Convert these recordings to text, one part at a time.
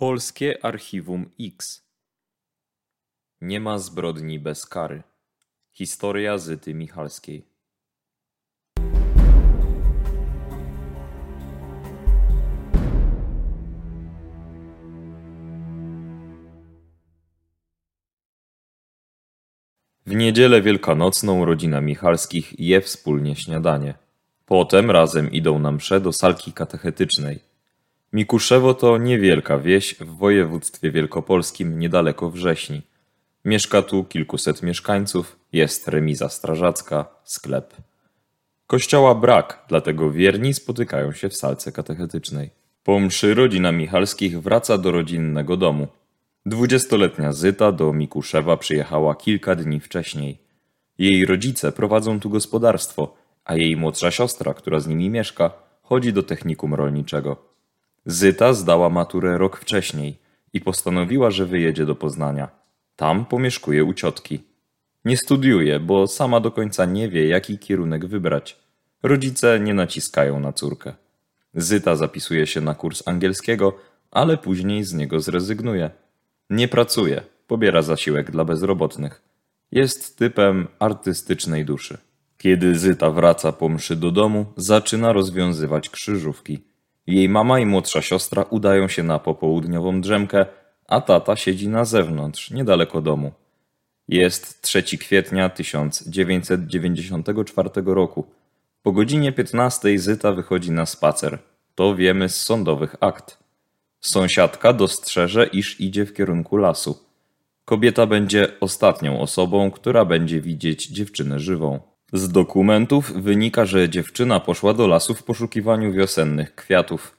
Polskie Archiwum X Nie ma zbrodni bez kary. Historia Zyty Michalskiej. W niedzielę wielkanocną rodzina Michalskich je wspólnie śniadanie. Potem razem idą na mszę do salki katechetycznej. Mikuszewo to niewielka wieś w województwie wielkopolskim niedaleko Wrześni. Mieszka tu kilkuset mieszkańców, jest remiza strażacka, sklep. Kościoła brak, dlatego wierni spotykają się w salce katechetycznej. Po mszy rodzina Michalskich wraca do rodzinnego domu. Dwudziestoletnia Zyta do Mikuszewa przyjechała kilka dni wcześniej. Jej rodzice prowadzą tu gospodarstwo, a jej młodsza siostra, która z nimi mieszka, chodzi do technikum rolniczego. Zyta zdała maturę rok wcześniej i postanowiła, że wyjedzie do Poznania. Tam pomieszkuje u ciotki. Nie studiuje, bo sama do końca nie wie, jaki kierunek wybrać. Rodzice nie naciskają na córkę. Zyta zapisuje się na kurs angielskiego, ale później z niego zrezygnuje. Nie pracuje, pobiera zasiłek dla bezrobotnych. Jest typem artystycznej duszy. Kiedy Zyta wraca po mszy do domu, zaczyna rozwiązywać krzyżówki. Jej mama i młodsza siostra udają się na popołudniową drzemkę, a tata siedzi na zewnątrz, niedaleko domu. Jest 3 kwietnia 1994 roku. Po godzinie 15 Zyta wychodzi na spacer. To wiemy z sądowych akt. Sąsiadka dostrzeże, iż idzie w kierunku lasu. Kobieta będzie ostatnią osobą, która będzie widzieć dziewczynę żywą. Z dokumentów wynika, że dziewczyna poszła do lasu w poszukiwaniu wiosennych kwiatów.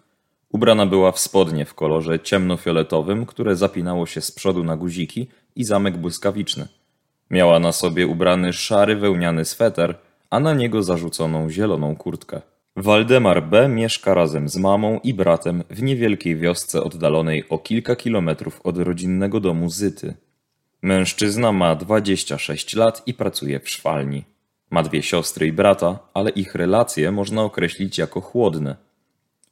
Ubrana była w spodnie w kolorze ciemnofioletowym, które zapinało się z przodu na guziki i zamek błyskawiczny. Miała na sobie ubrany szary wełniany sweter, a na niego zarzuconą zieloną kurtkę. Waldemar B. mieszka razem z mamą i bratem w niewielkiej wiosce oddalonej o kilka kilometrów od rodzinnego domu Zyty. Mężczyzna ma 26 lat i pracuje w szwalni. Ma dwie siostry i brata, ale ich relacje można określić jako chłodne.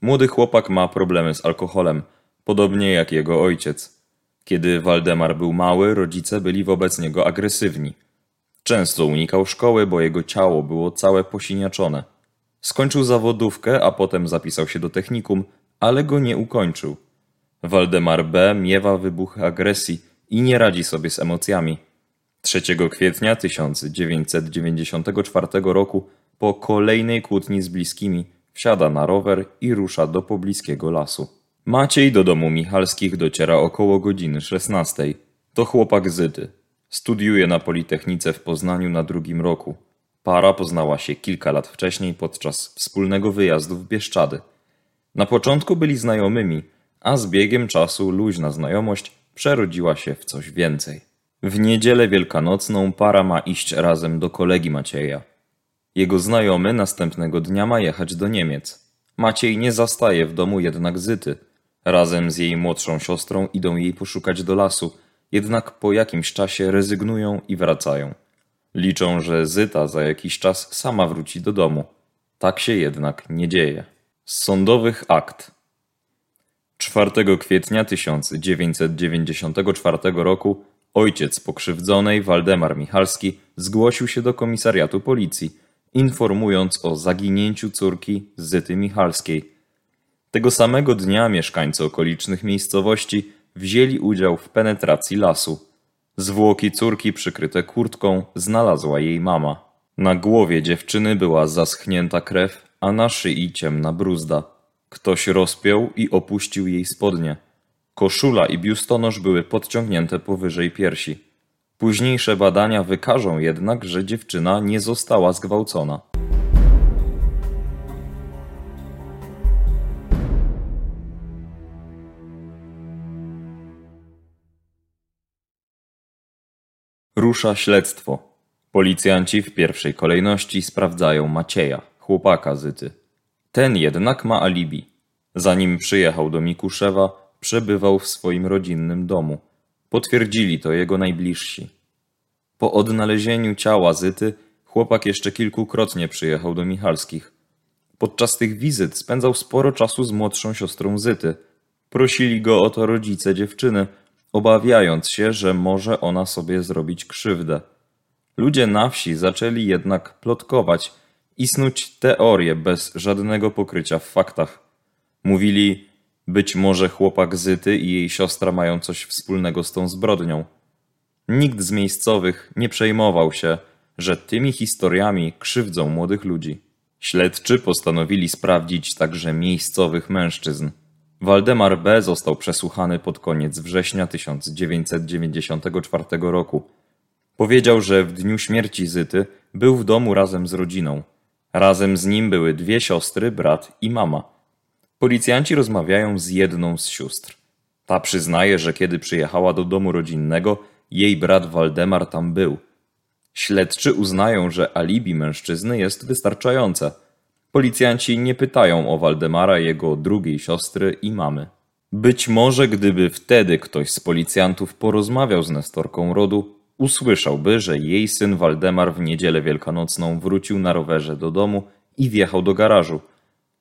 Młody chłopak ma problemy z alkoholem, podobnie jak jego ojciec. Kiedy Waldemar był mały, rodzice byli wobec niego agresywni. Często unikał szkoły, bo jego ciało było całe posiniaczone. Skończył zawodówkę, a potem zapisał się do technikum, ale go nie ukończył. Waldemar B. miewa wybuchy agresji i nie radzi sobie z emocjami. 3 kwietnia 1994 roku, po kolejnej kłótni z bliskimi, wsiada na rower i rusza do pobliskiego lasu. Maciej do domu Michalskich dociera około godziny 16. To chłopak Zyty. Studiuje na Politechnice w Poznaniu na drugim roku. Para poznała się kilka lat wcześniej podczas wspólnego wyjazdu w Bieszczady. Na początku byli znajomymi, a z biegiem czasu luźna znajomość przerodziła się w coś więcej. W niedzielę wielkanocną para ma iść razem do kolegi Macieja. Jego znajomy następnego dnia ma jechać do Niemiec. Maciej nie zastaje w domu jednak Zyty. Razem z jej młodszą siostrą idą jej poszukać do lasu, jednak po jakimś czasie rezygnują i wracają. Liczą, że Zyta za jakiś czas sama wróci do domu. Tak się jednak nie dzieje. Z sądowych akt 4 kwietnia 1994 roku ojciec pokrzywdzonej, Waldemar Michalski, zgłosił się do komisariatu policji, informując o zaginięciu córki Zyty Michalskiej. Tego samego dnia mieszkańcy okolicznych miejscowości wzięli udział w penetracji lasu. Zwłoki córki przykryte kurtką znalazła jej mama. Na głowie dziewczyny była zaschnięta krew, a na szyi ciemna bruzda. Ktoś rozpiął i opuścił jej spodnie. Koszula i biustonosz były podciągnięte powyżej piersi. Późniejsze badania wykażą jednak, że dziewczyna nie została zgwałcona. Rusza śledztwo. Policjanci w pierwszej kolejności sprawdzają Macieja, chłopaka Zyty. Ten jednak ma alibi. Zanim przyjechał do Mikuszewa, przebywał w swoim rodzinnym domu. Potwierdzili to jego najbliżsi. Po odnalezieniu ciała Zyty, chłopak jeszcze kilkukrotnie przyjechał do Michalskich. Podczas tych wizyt spędzał sporo czasu z młodszą siostrą Zyty. Prosili go o to rodzice dziewczyny, obawiając się, że może ona sobie zrobić krzywdę. Ludzie na wsi zaczęli jednak plotkować i snuć teorie bez żadnego pokrycia w faktach. Mówili, być może chłopak Zyty i jej siostra mają coś wspólnego z tą zbrodnią. Nikt z miejscowych nie przejmował się, że tymi historiami krzywdzą młodych ludzi. Śledczy postanowili sprawdzić także miejscowych mężczyzn. Waldemar B. został przesłuchany pod koniec września 1994 roku. Powiedział, że w dniu śmierci Zyty był w domu razem z rodziną. Razem z nim były dwie siostry, brat i mama. Policjanci rozmawiają z jedną z sióstr. Ta przyznaje, że kiedy przyjechała do domu rodzinnego, jej brat Waldemar tam był. Śledczy uznają, że alibi mężczyzny jest wystarczające. Policjanci nie pytają o Waldemara, jego drugiej siostry i mamy. Być może gdyby wtedy ktoś z policjantów porozmawiał z Nestorką rodu, usłyszałby, że jej syn Waldemar w niedzielę wielkanocną wrócił na rowerze do domu i wjechał do garażu.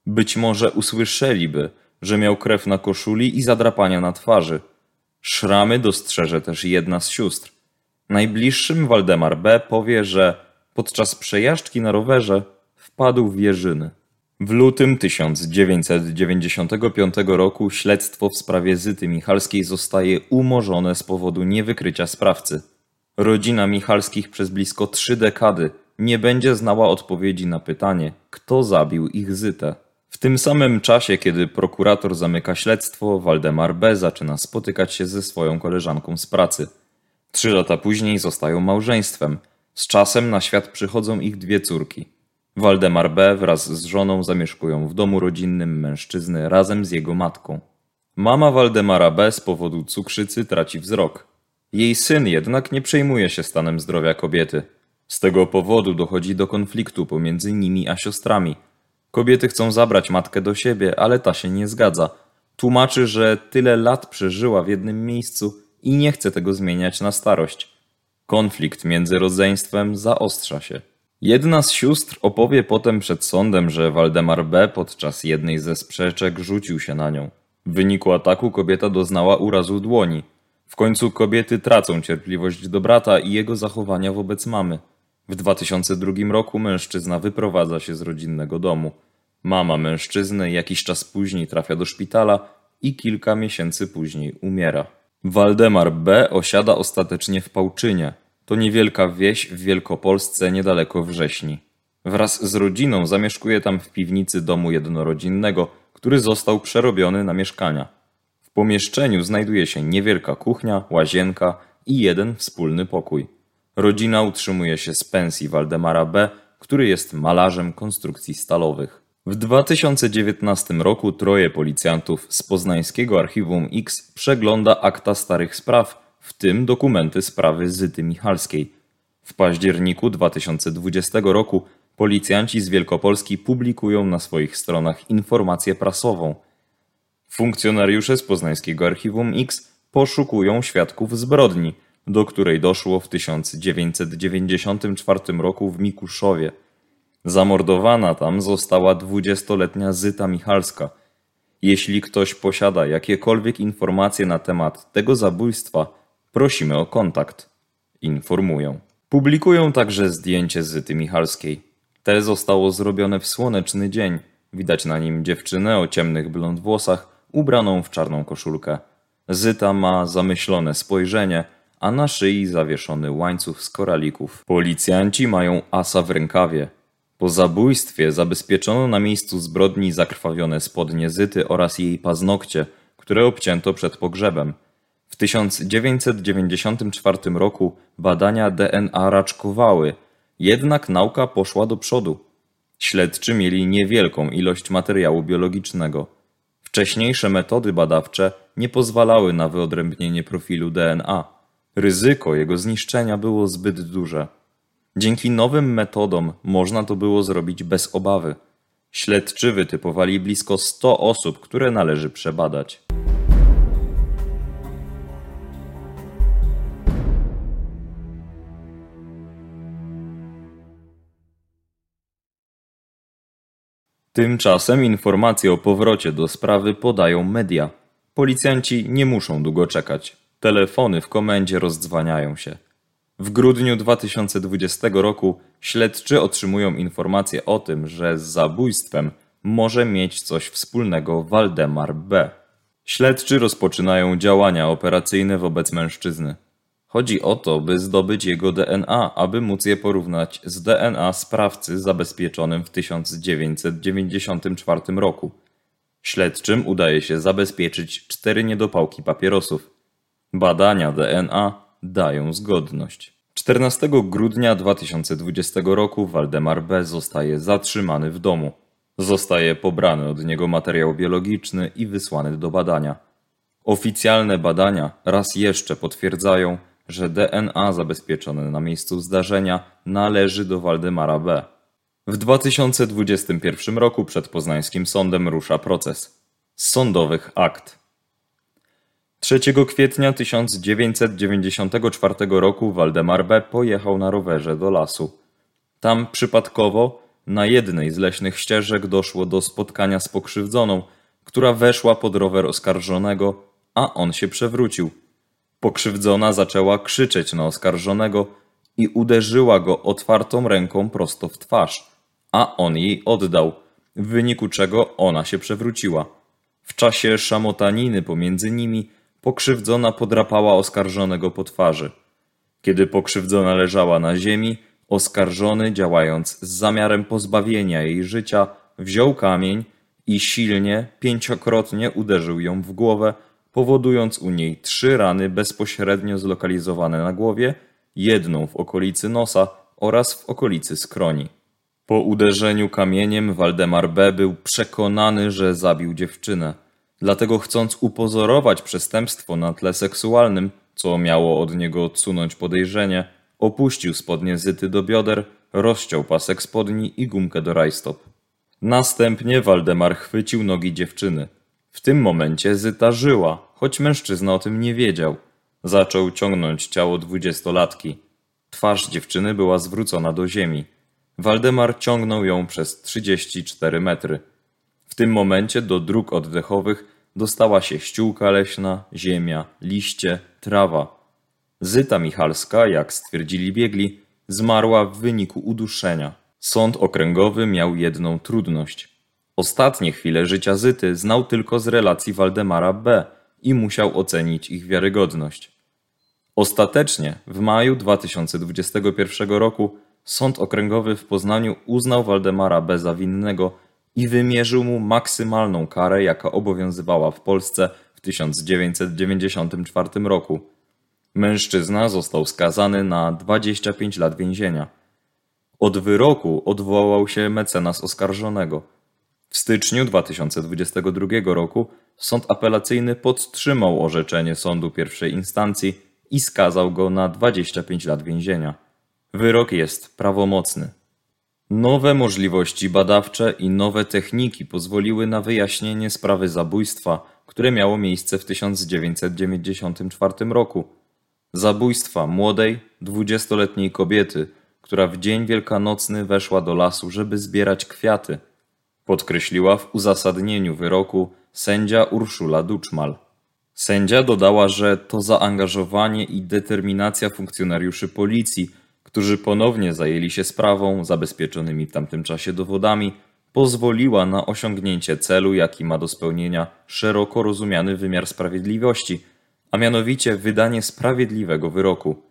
Być może usłyszeliby, że miał krew na koszuli i zadrapania na twarzy. Szramy dostrzeże też jedna z sióstr. Najbliższym Waldemar B. powie, że podczas przejażdżki na rowerze wpadł w jeżyny. W lutym 1995 roku śledztwo w sprawie Zyty Michalskiej zostaje umorzone z powodu niewykrycia sprawcy. Rodzina Michalskich przez blisko trzy dekady nie będzie znała odpowiedzi na pytanie, kto zabił ich Zytę. W tym samym czasie, kiedy prokurator zamyka śledztwo, Waldemar B. zaczyna spotykać się ze swoją koleżanką z pracy. Trzy lata później zostają małżeństwem. Z czasem na świat przychodzą ich dwie córki. Waldemar B. wraz z żoną zamieszkują w domu rodzinnym mężczyzny razem z jego matką. Mama Waldemara B. z powodu cukrzycy traci wzrok. Jej syn jednak nie przejmuje się stanem zdrowia kobiety. Z tego powodu dochodzi do konfliktu pomiędzy nimi a siostrami. Kobiety chcą zabrać matkę do siebie, ale ta się nie zgadza. Tłumaczy, że tyle lat przeżyła w jednym miejscu i nie chce tego zmieniać na starość. Konflikt między rodzeństwem zaostrza się. Jedna z sióstr opowie potem przed sądem, że Waldemar B. podczas jednej ze sprzeczek rzucił się na nią. W wyniku ataku kobieta doznała urazu dłoni. W końcu kobiety tracą cierpliwość do brata i jego zachowania wobec mamy. W 2002 roku mężczyzna wyprowadza się z rodzinnego domu. Mama mężczyzny jakiś czas później trafia do szpitala i kilka miesięcy później umiera. Waldemar B. osiada ostatecznie w Pałczynie. To niewielka wieś w Wielkopolsce niedaleko Wrześni. Wraz z rodziną zamieszkuje tam w piwnicy domu jednorodzinnego, który został przerobiony na mieszkania. W pomieszczeniu znajduje się niewielka kuchnia, łazienka i jeden wspólny pokój. Rodzina utrzymuje się z pensji Waldemara B., który jest malarzem konstrukcji stalowych. W 2019 roku troje policjantów z poznańskiego archiwum X przegląda akta starych spraw, w tym dokumenty sprawy Zyty Michalskiej. W październiku 2020 roku policjanci z Wielkopolski publikują na swoich stronach informację prasową. Funkcjonariusze z poznańskiego archiwum X poszukują świadków zbrodni, do której doszło w 1994 roku w Mikuszowie. Zamordowana tam została dwudziestoletnia Zyta Michalska. Jeśli ktoś posiada jakiekolwiek informacje na temat tego zabójstwa, prosimy o kontakt. Informują. Publikują także zdjęcie Zyty Michalskiej. Te zostało zrobione w słoneczny dzień. Widać na nim dziewczynę o ciemnych blond włosach, ubraną w czarną koszulkę. Zyta ma zamyślone spojrzenie, a na szyi zawieszony łańcuch z koralików. Policjanci mają asa w rękawie. Po zabójstwie zabezpieczono na miejscu zbrodni zakrwawione spodnie Zyty oraz jej paznokcie, które obcięto przed pogrzebem. W 1994 roku badania DNA raczkowały, jednak nauka poszła do przodu. Śledczy mieli niewielką ilość materiału biologicznego. Wcześniejsze metody badawcze nie pozwalały na wyodrębnienie profilu DNA. Ryzyko jego zniszczenia było zbyt duże. Dzięki nowym metodom można to było zrobić bez obawy. Śledczy wytypowali blisko 100 osób, które należy przebadać. Tymczasem informacje o powrocie do sprawy podają media. Policjanci nie muszą długo czekać. Telefony w komendzie rozdzwaniają się. W grudniu 2020 roku śledczy otrzymują informację o tym, że z zabójstwem może mieć coś wspólnego Waldemar B. Śledczy rozpoczynają działania operacyjne wobec mężczyzny. Chodzi o to, by zdobyć jego DNA, aby móc je porównać z DNA sprawcy zabezpieczonym w 1994 roku. Śledczym udaje się zabezpieczyć cztery niedopałki papierosów. Badania DNA dają zgodność. 14 grudnia 2020 roku Waldemar B. zostaje zatrzymany w domu. Zostaje pobrany od niego materiał biologiczny i wysłany do badania. Oficjalne badania raz jeszcze potwierdzają, że DNA zabezpieczone na miejscu zdarzenia należy do Waldemara B. W 2021 roku przed poznańskim sądem rusza proces. Sądowych akt. 3 kwietnia 1994 roku Waldemar B. pojechał na rowerze do lasu. Tam przypadkowo na jednej z leśnych ścieżek doszło do spotkania z pokrzywdzoną, która weszła pod rower oskarżonego, a on się przewrócił. Pokrzywdzona zaczęła krzyczeć na oskarżonego i uderzyła go otwartą ręką prosto w twarz, a on jej oddał, w wyniku czego ona się przewróciła. W czasie szamotaniny pomiędzy nimi pokrzywdzona podrapała oskarżonego po twarzy. Kiedy pokrzywdzona leżała na ziemi, oskarżony, działając z zamiarem pozbawienia jej życia, wziął kamień i silnie, pięciokrotnie uderzył ją w głowę, powodując u niej trzy rany bezpośrednio zlokalizowane na głowie, jedną w okolicy nosa oraz w okolicy skroni. Po uderzeniu kamieniem Waldemar B. był przekonany, że zabił dziewczynę. Dlatego chcąc upozorować przestępstwo na tle seksualnym, co miało od niego odsunąć podejrzenie, opuścił spodnie zyty do bioder, rozciął pasek spodni i gumkę do rajstop. Następnie Waldemar chwycił nogi dziewczyny. W tym momencie zyta żyła, choć mężczyzna o tym nie wiedział. Zaczął ciągnąć ciało dwudziestolatki. Twarz dziewczyny była zwrócona do ziemi. Waldemar ciągnął ją przez 34 metry. Tym momencie do dróg oddechowych dostała się ściółka leśna, ziemia, liście, trawa. Zyta Michalska, jak stwierdzili biegli, zmarła w wyniku uduszenia. Sąd okręgowy miał jedną trudność. Ostatnie chwile życia Zyty znał tylko z relacji Waldemara B. i musiał ocenić ich wiarygodność. Ostatecznie w maju 2021 roku Sąd Okręgowy w Poznaniu uznał Waldemara B. za winnego i wymierzył mu maksymalną karę, jaka obowiązywała w Polsce w 1994 roku. Mężczyzna został skazany na 25 lat więzienia. Od wyroku odwołał się mecenas oskarżonego. W styczniu 2022 roku sąd apelacyjny podtrzymał orzeczenie sądu pierwszej instancji i skazał go na 25 lat więzienia. Wyrok jest prawomocny. Nowe możliwości badawcze i nowe techniki pozwoliły na wyjaśnienie sprawy zabójstwa, które miało miejsce w 1994 roku. Zabójstwa młodej, dwudziestoletniej kobiety, która w dzień wielkanocny weszła do lasu, żeby zbierać kwiaty, podkreśliła w uzasadnieniu wyroku sędzia Urszula Duczmal. Sędzia dodała, że to zaangażowanie i determinacja funkcjonariuszy policji którzy ponownie zajęli się sprawą, zabezpieczonymi w tamtym czasie dowodami, pozwoliła na osiągnięcie celu, jaki ma do spełnienia szeroko rozumiany wymiar sprawiedliwości, a mianowicie wydanie sprawiedliwego wyroku.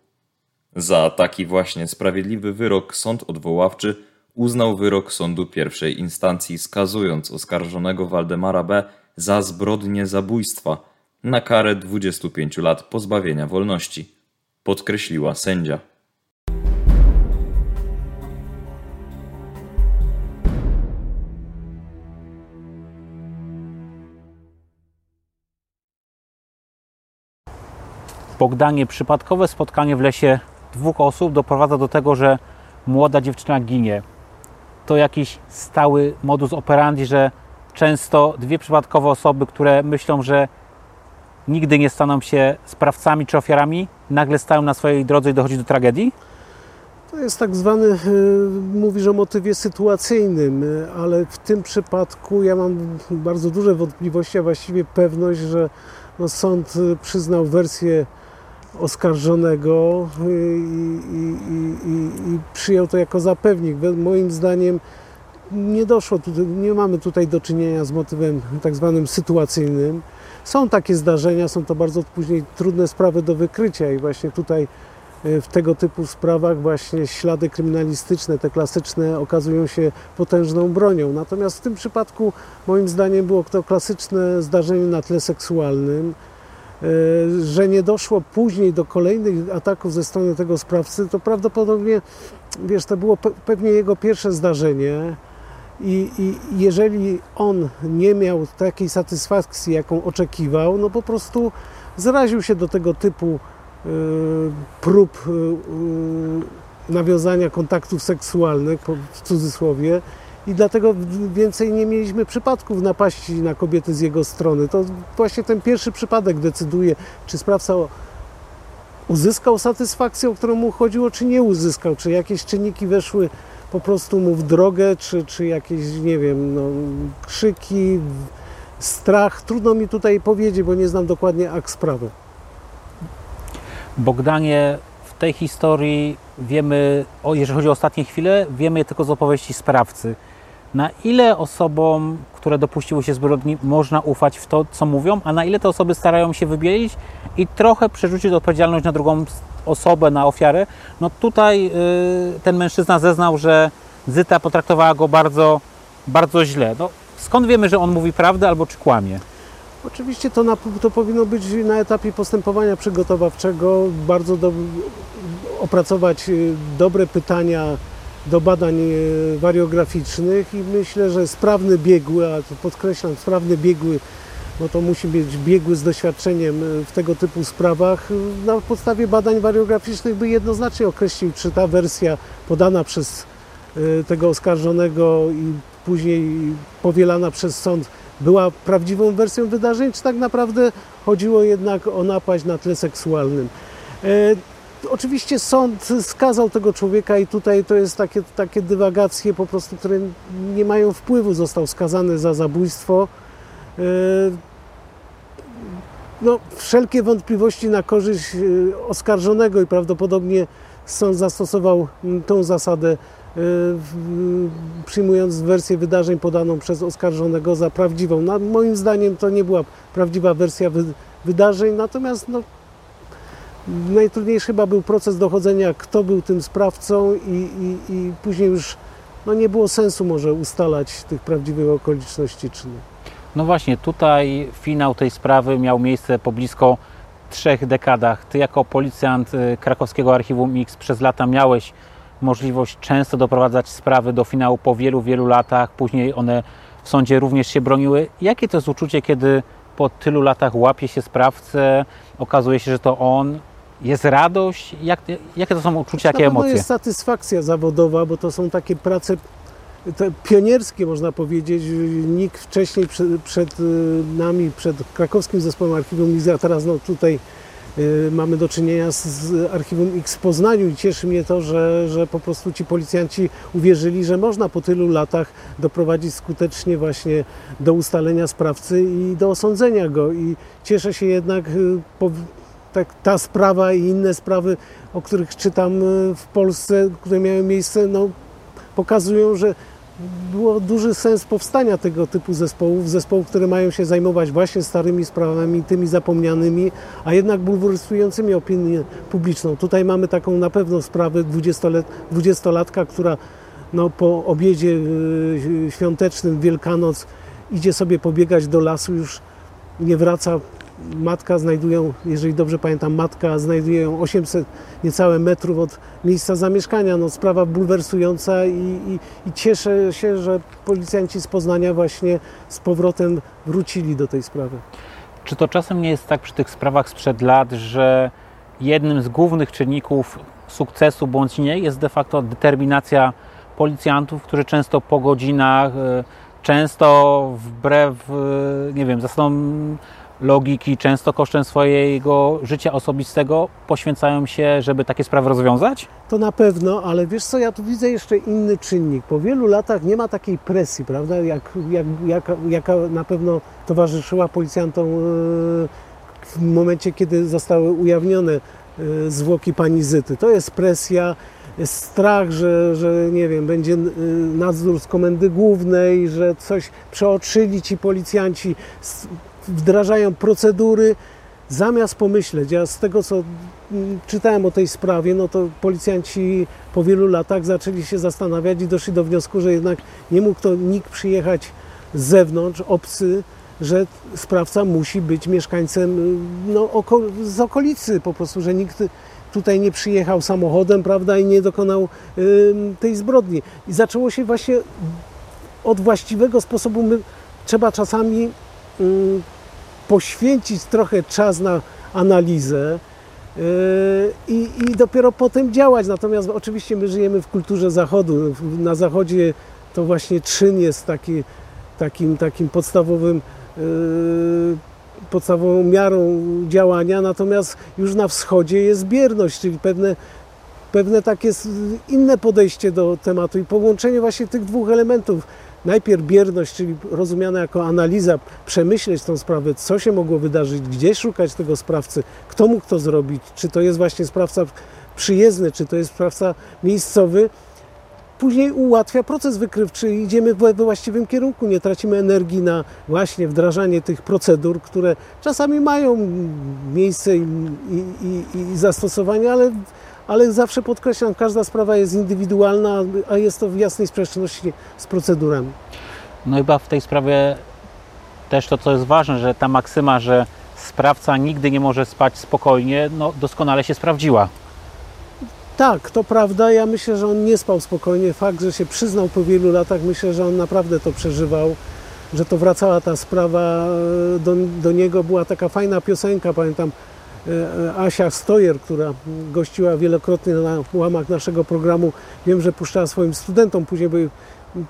Za taki właśnie sprawiedliwy wyrok sąd odwoławczy uznał wyrok sądu pierwszej instancji, skazując oskarżonego Waldemara B. za zbrodnię zabójstwa na karę 25 lat pozbawienia wolności, podkreśliła sędzia. Bogdanie, przypadkowe spotkanie w lesie dwóch osób doprowadza do tego, że młoda dziewczyna ginie. To jakiś stały modus operandi, że często dwie przypadkowe osoby, które myślą, że nigdy nie staną się sprawcami czy ofiarami, nagle stają na swojej drodze i dochodzi do tragedii? To jest tak zwany, y, mówisz o motywie sytuacyjnym, y, ale w tym przypadku ja mam bardzo duże wątpliwości, a właściwie pewność, że no sąd y, przyznał wersję oskarżonego i, i, i, i, przyjął to jako zapewnik. Moim zdaniem nie doszło, tutaj, nie mamy tutaj do czynienia z motywem tak zwanym sytuacyjnym. Są takie zdarzenia, są to bardzo później trudne sprawy do wykrycia i właśnie tutaj e, w tego typu sprawach właśnie ślady kryminalistyczne, te klasyczne, okazują się potężną bronią. Natomiast w tym przypadku moim zdaniem było to klasyczne zdarzenie na tle seksualnym. E, że nie doszło później do kolejnych ataków ze strony tego sprawcy, to prawdopodobnie, wiesz, to było pewnie jego pierwsze zdarzenie. I, I, jeżeli on nie miał takiej satysfakcji, jaką oczekiwał, no po prostu zraził się do tego typu y, prób y, nawiązania kontaktów seksualnych, w cudzysłowie, i dlatego więcej nie mieliśmy przypadków napaści na kobiety z jego strony. To właśnie ten pierwszy przypadek decyduje, czy sprawca uzyskał satysfakcję, o którą mu chodziło, czy nie uzyskał, czy jakieś czynniki weszły po prostu mu w drogę, czy, czy jakieś, nie wiem, no, krzyki, strach. Trudno mi tutaj powiedzieć, bo nie znam dokładnie akt sprawy. Bogdanie, w tej historii wiemy, o, jeżeli chodzi o ostatnie chwile, wiemy tylko z opowieści sprawcy. Na ile osobom, które dopuściły się zbrodni, można ufać w to, co mówią, a na ile te osoby starają się wybielić i trochę przerzucić odpowiedzialność na drugą osobę, na ofiarę? No tutaj y, ten mężczyzna zeznał, że Zyta potraktowała go bardzo, bardzo źle. No, skąd wiemy, że on mówi prawdę albo czy kłamie? Oczywiście to, na, to powinno być na etapie postępowania przygotowawczego, bardzo do, opracować y, dobre pytania do badań e, wariograficznych i myślę, że sprawny biegły, a to podkreślam, sprawny biegły, bo to musi być biegły z doświadczeniem e, w tego typu sprawach, e, na podstawie badań wariograficznych by jednoznacznie określił, czy ta wersja podana przez tego oskarżonego i później powielana przez sąd była prawdziwą wersją wydarzeń, czy tak naprawdę chodziło jednak o napaść na tle seksualnym. Oczywiście sąd skazał tego człowieka i tutaj to jest takie, takie dywagacje po prostu, które nie mają wpływu. Został skazany za zabójstwo. E, no, wszelkie wątpliwości na korzyść e, oskarżonego i prawdopodobnie sąd zastosował tą zasadę, e, przyjmując wersję wydarzeń podaną przez oskarżonego za prawdziwą. No, moim zdaniem to nie była prawdziwa wersja wydarzeń, natomiast no, Najtrudniejszy chyba był proces dochodzenia, kto był tym sprawcą i, i, i później już no nie było sensu może ustalać tych prawdziwych okoliczności czynu. No właśnie, tutaj finał tej sprawy miał miejsce po blisko trzech dekadach. Ty jako policjant y, krakowskiego Archiwum X przez lata miałeś możliwość często doprowadzać sprawy do finału po wielu, wielu latach. Później one w sądzie również się broniły. Jakie to jest uczucie, kiedy po tylu latach łapie się sprawcę, okazuje się, że to on, jest radość? Jak, jakie to są uczucia, jakie emocje? To jest satysfakcja zawodowa, bo to są takie prace pionierskie, można powiedzieć. Nikt wcześniej przed, przed, y, nami, przed krakowskim zespołem Archiwum X, a teraz no, tutaj y, mamy do czynienia z, z Archiwum X w Poznaniu i cieszy mnie to, że, że po prostu ci policjanci uwierzyli, że można po tylu latach doprowadzić skutecznie właśnie do ustalenia sprawcy i do osądzenia go. I cieszę się jednak y, po, tak, ta sprawa i inne sprawy, o których czytam e, w Polsce, które miały miejsce, no, pokazują, że było duży sens powstania tego typu zespołów, zespołów, które mają się zajmować właśnie starymi sprawami, tymi zapomnianymi, a jednak bulwersującymi opinię publiczną. Tutaj mamy taką na pewno sprawę 20-latka, która no, po obiedzie e, świątecznym Wielkanoc idzie sobie pobiegać do lasu, już nie wraca matka znajdują, jeżeli dobrze pamiętam, matka znajduje ją 800 niecałe metrów od miejsca zamieszkania. No, sprawa bulwersująca i, i, i cieszę się, że policjanci z Poznania właśnie z powrotem wrócili do tej sprawy. Czy to czasem nie jest tak przy tych sprawach sprzed lat, że jednym z głównych czynników sukcesu bądź nie jest de facto determinacja policjantów, którzy często po godzinach, e, często wbrew, e, nie wiem, zasadom logiki, często kosztem swojego życia osobistego poświęcają się, żeby takie sprawy rozwiązać? To na pewno, ale wiesz co, ja tu widzę jeszcze inny czynnik. Po wielu latach nie ma takiej presji, prawda, jak, jak, jaka, jaka na pewno towarzyszyła policjantom e, w momencie, kiedy zostały ujawnione e, zwłoki pani Zyty. To jest presja, jest strach, że, że nie wiem, będzie e, nadzór z komendy głównej, że coś przeoczyli ci policjanci, wdrażają procedury, zamiast pomyśleć, ja z tego co mm, czytałem o tej sprawie, no to policjanci po wielu latach zaczęli się zastanawiać i doszli do wniosku, że jednak nie mógł to nikt przyjechać z zewnątrz, obcy, że sprawca musi być mieszkańcem y, no, oko z okolicy po prostu, że nikt tutaj nie przyjechał samochodem, prawda, i nie dokonał y, tej zbrodni. I zaczęło się właśnie od właściwego sposobu. My, trzeba czasami y, poświęcić trochę czas na analizę yy, i, i dopiero potem działać. Natomiast oczywiście my żyjemy w kulturze zachodu. Na zachodzie to właśnie czyn jest taki, takim, takim podstawowym, yy, podstawową miarą działania, natomiast już na wschodzie jest bierność, czyli pewne, pewne takie inne podejście do tematu i połączenie właśnie tych dwóch elementów. Najpierw bierność, czyli rozumiana jako analiza, przemyśleć tą sprawę, co się mogło wydarzyć, gdzie szukać tego sprawcy, kto mógł to zrobić, czy to jest właśnie sprawca przyjezdny, czy to jest sprawca miejscowy. Później ułatwia proces wykrywczy i idziemy we właściwym kierunku. Nie tracimy energii na właśnie wdrażanie tych procedur, które czasami mają miejsce i, i, i, i zastosowanie, ale, ale zawsze podkreślam, każda sprawa jest indywidualna, a jest to w jasnej sprzeczności z procedurami. No chyba w tej sprawie też to, co jest ważne, że ta maksyma, że sprawca nigdy nie może spać spokojnie, no doskonale się sprawdziła. Tak, to prawda. Ja myślę, że on nie spał spokojnie. Fakt, że się przyznał po wielu latach, myślę, że on naprawdę to przeżywał, że to wracała ta sprawa e, do, do niego. Była taka fajna piosenka, pamiętam e, e, Asia Stojer, która gościła wielokrotnie na łamach naszego programu. Wiem, że puszczała swoim studentom później, bo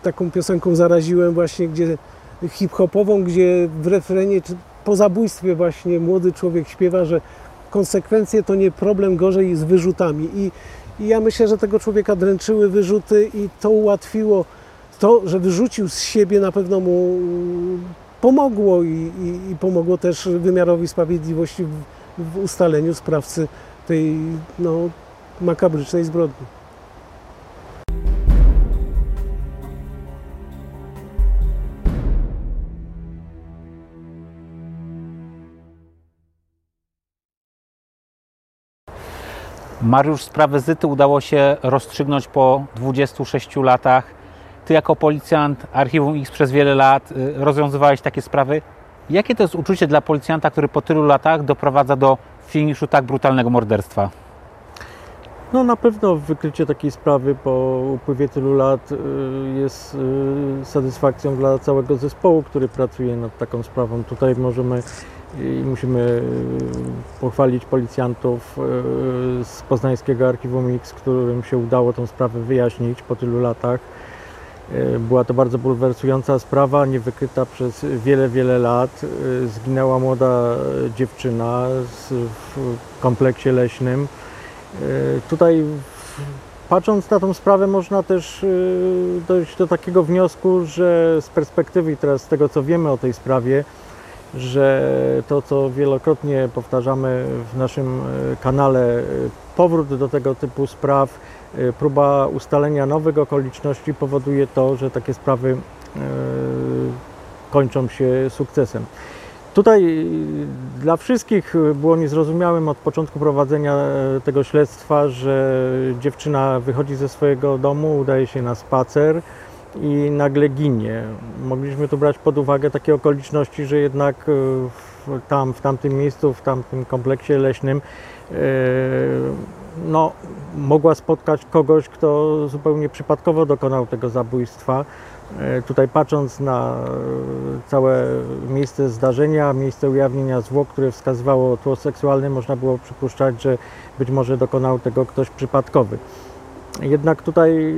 taką piosenką zaraziłem właśnie, gdzie hip-hopową, gdzie w refrenie po zabójstwie właśnie młody człowiek śpiewa, że konsekwencje to nie problem, gorzej z wyrzutami. I, I ja myślę, że tego człowieka dręczyły wyrzuty i to ułatwiło to, że wyrzucił z siebie, na pewno mu pomogło i, i, i pomogło też wymiarowi sprawiedliwości w, w ustaleniu sprawcy tej no, makabrycznej zbrodni. Mariusz, sprawę Zyty udało się rozstrzygnąć po 26 latach. Ty jako policjant Archiwum X przez wiele lat y, rozwiązywałeś takie sprawy. Jakie to jest uczucie dla policjanta, który po tylu latach doprowadza do finiszu tak brutalnego morderstwa? No na pewno wykrycie takiej sprawy po upływie tylu lat y, jest y, satysfakcją dla całego zespołu, który pracuje nad taką sprawą. Tutaj możemy i musimy y, pochwalić policjantów y, z poznańskiego Archiwum X, którym się udało tą sprawę wyjaśnić po tylu latach. Y, Była to bardzo bulwersująca sprawa, niewykryta przez wiele, wiele lat. Zginęła młoda dziewczyna w kompleksie leśnym. Tutaj patrząc na tą sprawę można też dojść do takiego wniosku, że z perspektywy teraz z tego co wiemy o tej sprawie, że to co wielokrotnie powtarzamy w naszym y, kanale, y, powrót do tego typu spraw, y, próba ustalenia nowych okoliczności powoduje to, że takie sprawy kończą się sukcesem. Tutaj dla wszystkich było niezrozumiałym od początku prowadzenia tego śledztwa, że dziewczyna wychodzi ze swojego domu, udaje się na spacer i nagle ginie. Mogliśmy tu brać pod uwagę takie okoliczności, że jednak y, w, tam, w tamtym miejscu, w tamtym kompleksie leśnym y, no, mogła spotkać kogoś, kto zupełnie przypadkowo dokonał tego zabójstwa. E, Tutaj patrząc na e, całe miejsce zdarzenia, miejsce ujawnienia zwłok, które wskazywało tło seksualne, można było przypuszczać, że być może dokonał tego ktoś przypadkowy. Jednak tutaj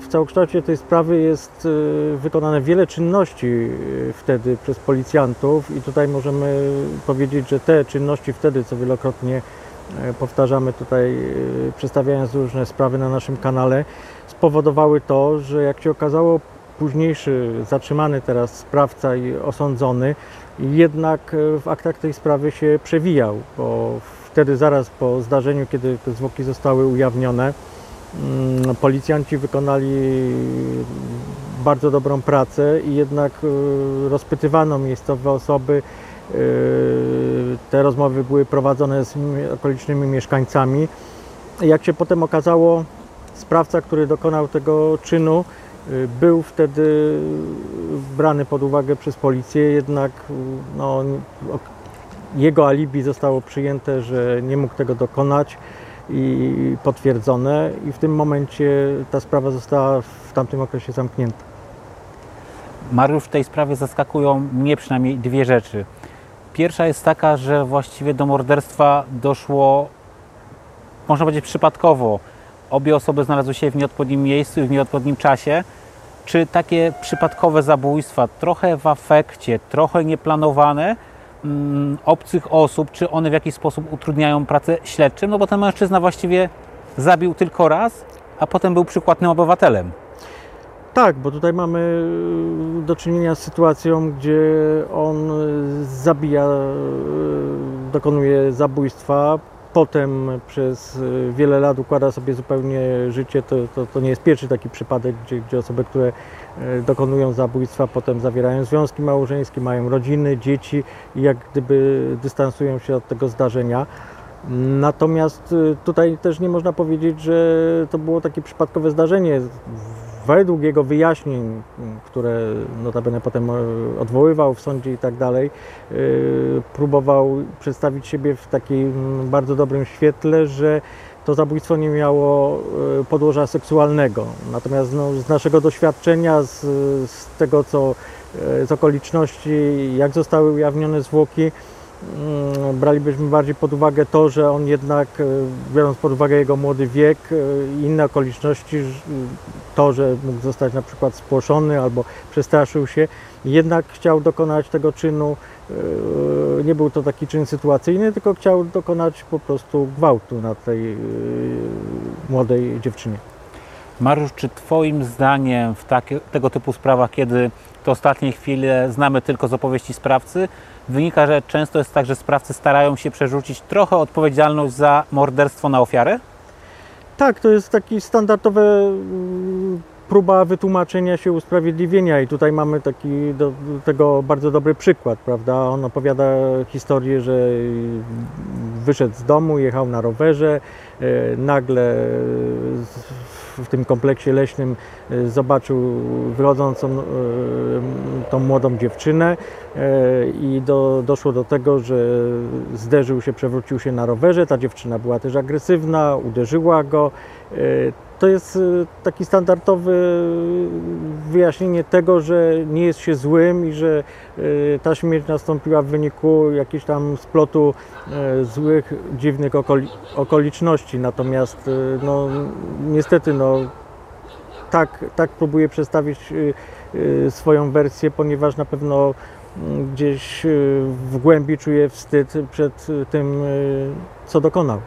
w całokształcie tej sprawy jest y, wykonane wiele czynności y, wtedy przez policjantów i tutaj możemy powiedzieć, że te czynności wtedy, co wielokrotnie e, powtarzamy tutaj, y, przedstawiając różne sprawy na naszym kanale, spowodowały to, że jak się okazało, późniejszy zatrzymany teraz sprawca i osądzony jednak e, w aktach tej sprawy się przewijał, bo wtedy zaraz po zdarzeniu, kiedy te zwłoki zostały ujawnione, policjanci wykonali bardzo dobrą pracę i jednak e, rozpytywano miejscowe osoby. E, Te rozmowy były prowadzone z okolicznymi mieszkańcami. Jak się potem okazało, sprawca, który dokonał tego czynu, y, był wtedy brany pod uwagę przez policję, jednak y, no, jego alibi zostało przyjęte, że nie mógł tego dokonać i potwierdzone i w tym momencie ta sprawa została w tamtym okresie zamknięta. Mariusz, w tej sprawie zaskakują mnie przynajmniej dwie rzeczy. Pierwsza jest taka, że właściwie do morderstwa doszło, można powiedzieć, przypadkowo. Obie osoby znalazły się w nieodpowiednim miejscu i w nieodpowiednim czasie. Czy takie przypadkowe zabójstwa, trochę w afekcie, trochę nieplanowane, mm, obcych osób, czy one w jakiś sposób utrudniają pracę śledczym? No bo ten mężczyzna właściwie zabił tylko raz, a potem był przykładnym obywatelem. Tak, bo tutaj mamy y, do czynienia z sytuacją, gdzie on y, zabija, y, dokonuje zabójstwa, potem przez wiele lat układa sobie zupełnie życie. To, to, to nie jest pierwszy taki przypadek, gdzie, gdzie osoby, które dokonują zabójstwa, potem zawierają związki małżeńskie, mają rodziny, dzieci i jak gdyby dystansują się od tego zdarzenia. Natomiast y, tutaj też nie można powiedzieć, że to było takie przypadkowe zdarzenie. Według jego wyjaśnień, które notabene potem e, odwoływał w sądzie i tak dalej, próbował przedstawić siebie w takim bardzo dobrym świetle, że to zabójstwo nie miało y, podłoża seksualnego. Natomiast no, z naszego doświadczenia, z, z tego co y, z okoliczności, jak zostały ujawnione zwłoki, Mm, bralibyśmy bardziej pod uwagę to, że on jednak, e, biorąc pod uwagę jego młody wiek i inne okoliczności, to, że mógł zostać na przykład spłoszony albo przestraszył się, jednak chciał dokonać tego czynu. E, Nie był to taki czyn sytuacyjny, tylko chciał dokonać po prostu gwałtu na tej e, młodej dziewczynie. Mariusz, czy Twoim zdaniem w takie, tego typu sprawach, kiedy te ostatnie chwile znamy tylko z opowieści sprawcy, wynika, że często jest tak, że sprawcy starają się przerzucić trochę odpowiedzialność za morderstwo na ofiarę? Tak, to jest taki standardowe mm, próba wytłumaczenia się, usprawiedliwienia i tutaj mamy taki do, do tego bardzo dobry przykład, prawda? On opowiada historię, że wyszedł z domu, jechał na rowerze, e, nagle w tym kompleksie leśnym e, zobaczył wychodzącą e, tą młodą dziewczynę i do, doszło do tego, że zderzył się, przewrócił się na rowerze. Ta dziewczyna była też agresywna, uderzyła go. To jest e, taki standardowe wyjaśnienie tego, że nie jest się złym i że e, ta śmierć nastąpiła w wyniku jakichś tam splotu złych, dziwnych okoli okoliczności. Natomiast no, niestety no, tak, tak próbuję przedstawić swoją wersję, ponieważ na pewno mm, gdzieś w głębi czuję wstyd przed tym, co dokonał.